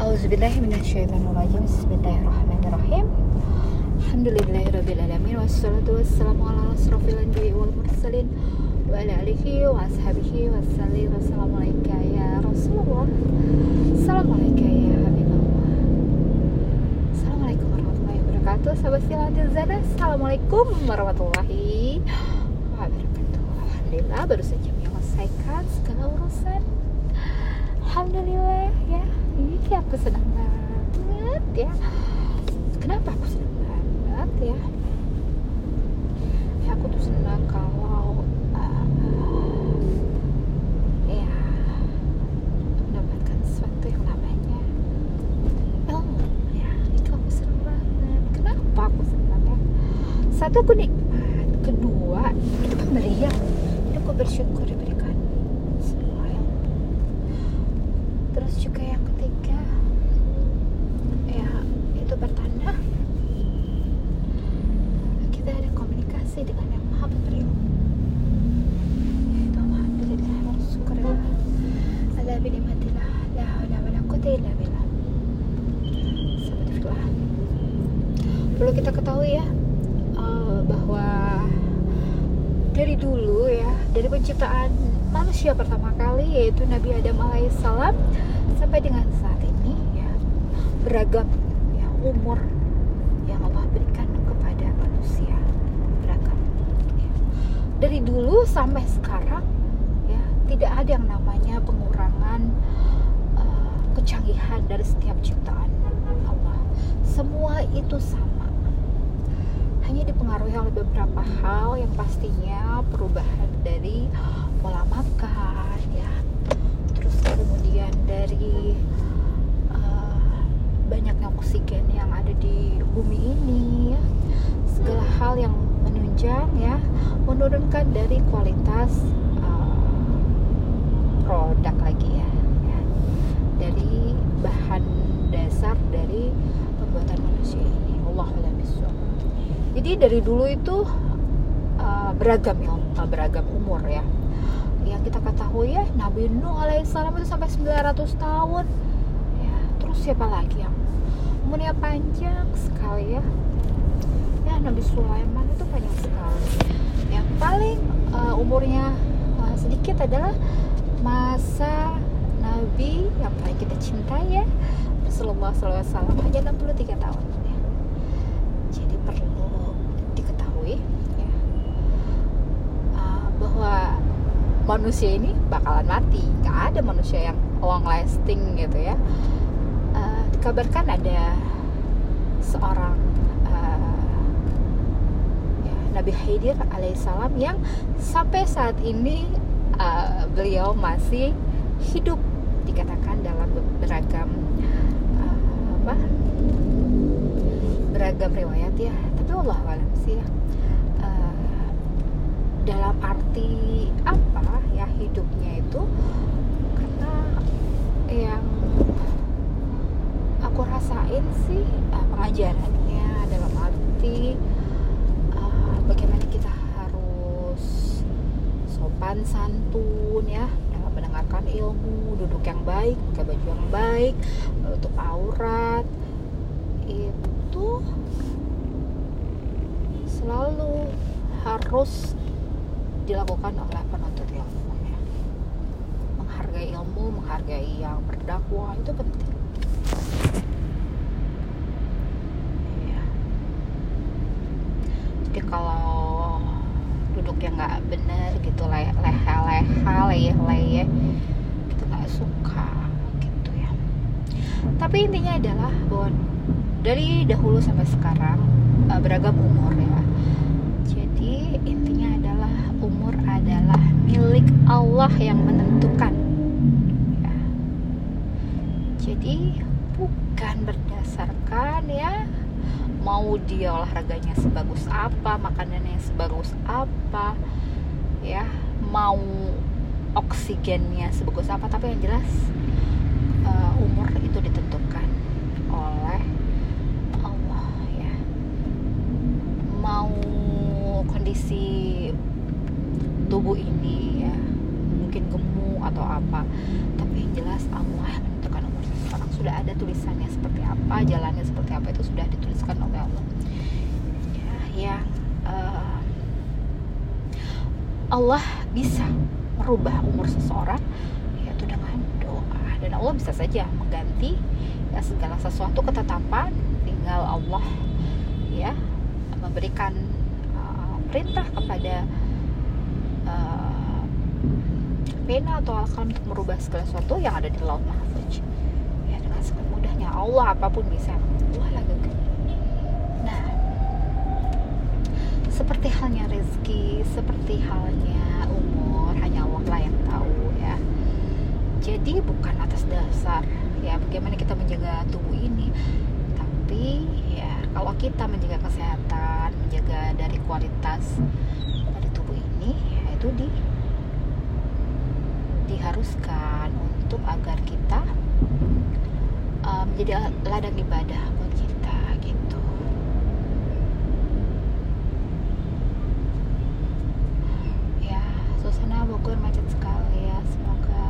Auzubillahiminasyaitonirrajim Bismillahirrahmanirrahim. Alhamdulillahirrabbilalamin Wassalatu wassalamu ala asrafil anbiya wal mursalin Wa ala alihi wa ashabihi Wassalamualaikum ya Rasulullah. Assalamualaikum ya Habibullah. Assalamualaikum warahmatullahi wabarakatuh. Sahabat Silatul Zana Assalamualaikum warahmatullahi wabarakatuh. Alhamdulillah baru saja menyelesaikan segala urusan Alhamdulillah ya. Iya aku senang banget ya. Kenapa aku senang banget ya? Ya aku tuh senang kalau uh, Ya Mendapatkan sesuatu yang namanya Ilmu ya. Aku senang Kenapa aku senang Satu aku nikmat. Kedua Itu pemberian Itu aku bersyukur diberikan semua ilmu Terus juga yang ketiga ya itu pertanda kita ada komunikasi dengan yang maha pemberi. Yaitu alhamdulillah wa syukurillah ala binimatillah la haula wa la quwwata illa billah. Sebetulnya perlu kita ketahui ya eh, bahwa dari dulu ya dari penciptaan manusia pertama kali yaitu Nabi Adam alaihissalam. Sampai dengan saat ini ya beragam ya umur yang Allah berikan kepada manusia. Beragam ya. dari dulu sampai sekarang ya tidak ada yang namanya pengurangan eh, kecanggihan dari setiap ciptaan Allah. Semua itu sama. Hanya dipengaruhi oleh beberapa hal yang pastinya perubahan dari pola makan ya. Terus kemudian dari uh, banyaknya oksigen yang ada di bumi ini ya. Segala hal yang menunjang ya menurunkan dari kualitas uh, produk lagi ya, ya. Dari bahan dasar dari pembuatan manusia ini. Allah jadi dari dulu itu uh, beragam ya uh, beragam umur ya. Yang kita ketahui ya Nabi Nuh alaihissalam itu sampai 900 tahun. Ya terus siapa lagi yang umurnya panjang sekali ya. Ya Nabi Sulaiman itu panjang sekali. Yang paling uh, umurnya uh, sedikit adalah masa Nabi yang paling kita cintai ya. Rasulullah SAW hanya 63 tahun ya. jadi perlu diketahui ya, uh, bahwa manusia ini bakalan mati. Nggak ada manusia yang long lasting gitu ya. Uh, dikabarkan ada seorang uh, ya, Nabi Khidir alaihissalam yang sampai saat ini uh, beliau masih hidup dikatakan dalam beragam uh, apa beragam riwayat ya. Tapi Allah alam sih ya dalam arti apa ya hidupnya itu? Karena yang aku rasain sih uh, pengajarannya dalam arti uh, bagaimana kita harus sopan santun ya dalam mendengarkan ilmu duduk yang baik pakai baju yang baik menutup aurat. Itu selalu harus dilakukan oleh penuntut ilmu ya. menghargai ilmu menghargai yang berdakwah itu penting ya. jadi kalau duduk yang nggak bener gitu leha-leha leyeh-leyeh itu nggak suka gitu ya tapi intinya adalah bahwa dari dahulu sampai sekarang uh, beragam umur ya jadi intinya adalah umur adalah milik Allah yang menentukan ya. jadi bukan berdasarkan ya mau dia olahraganya sebagus apa makanannya sebagus apa ya mau oksigennya sebagus apa tapi yang jelas uh, umur itu ditentukan oleh Allah ya mau kondisi tubuh ini ya. Mungkin gemuk atau apa. Tapi yang jelas Allah yang menentukan umur seseorang. Sudah ada tulisannya seperti apa jalannya seperti apa itu sudah dituliskan oleh Allah. Ya yang uh, Allah bisa merubah umur seseorang yaitu dengan doa. Dan Allah bisa saja mengganti ya segala sesuatu ketetapan tinggal Allah ya memberikan uh, perintah kepada uh, pena atau alkalam untuk merubah segala sesuatu yang ada di laut mahfuz ya dengan sangat mudahnya Allah apa pun bisa. Allah lagi nah seperti halnya rezeki seperti halnya umur hanya Allah lah yang tahu ya. Jadi bukan atas dasar ya bagaimana kita menjaga tubuh ini. Tapi ya kalau kita menjaga kesehatan menjaga dari kualitas dari tubuh ini yaitu di diharuskan untuk agar kita um, menjadi ladang ibadah buat kita gitu. Ya suasana Bogor macet sekali ya semoga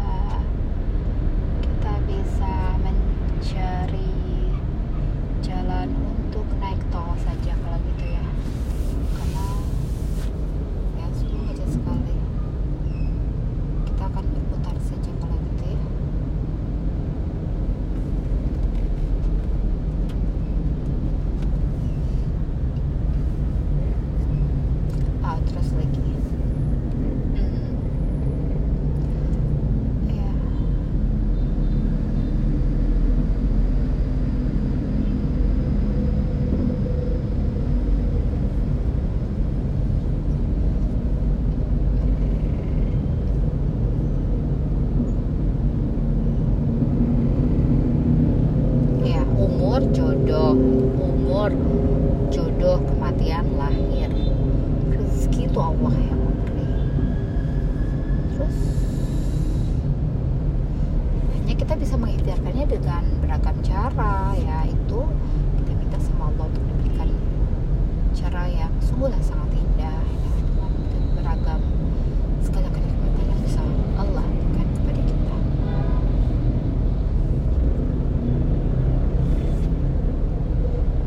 kita bisa mencari jalan untuk naik tol saja kalau gitu ya karena ya semua macet sekali kita akan berputar saja kalau gitu ya ah terus lagi Hmm. ya ya umur jodoh umur jodoh kematian lahir. Rezeki itu Allah yang memberi. Terus hanya kita bisa mengikhtiarkannya dengan beragam cara ya itu kita minta sama Allah untuk diberikan cara yang sungguhlah sangat indah ya, dengan beragam segala kenikmatan yang bisa Allah berikan kepada kita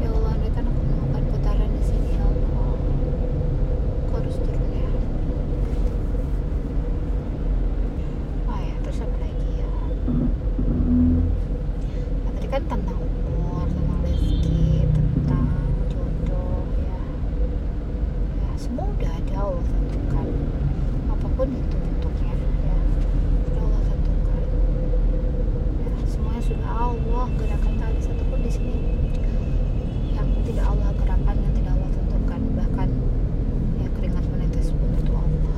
Ya Allah, andai kan aku menemukan putaran di sini, ya Allah. Kau harus turun ya. Oh ya, terus apa lagi ya? Nah, tadi kan tentang umur, tentang rezeki, tentang jodoh, ya. Ya, semua udah ada Allah tentukan. Apa pun itu bentuknya, ya. Allah tentukan. Ya, semuanya sudah Allah gerakan tak ada satupun di sini yang tidak Allah gerakan yang tidak Allah tentukan bahkan ya keringat menetes pun itu Allah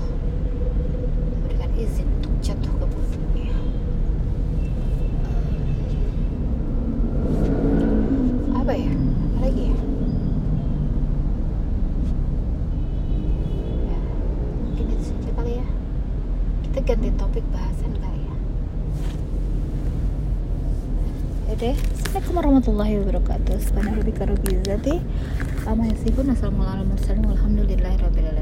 memberikan izin untuk jatuh ke bumi apa ya apa lagi ya ya mungkin itu saja kali ya kita ganti topik bahasan kali ya Yaudah, Assalamualaikum warahmatullahi wabarakatuh. Subhanallah rabbil izzati amma yasifun. Assalamualaikum warahmatullahi wabarakatuh. Alhamdulillahirabbil alamin.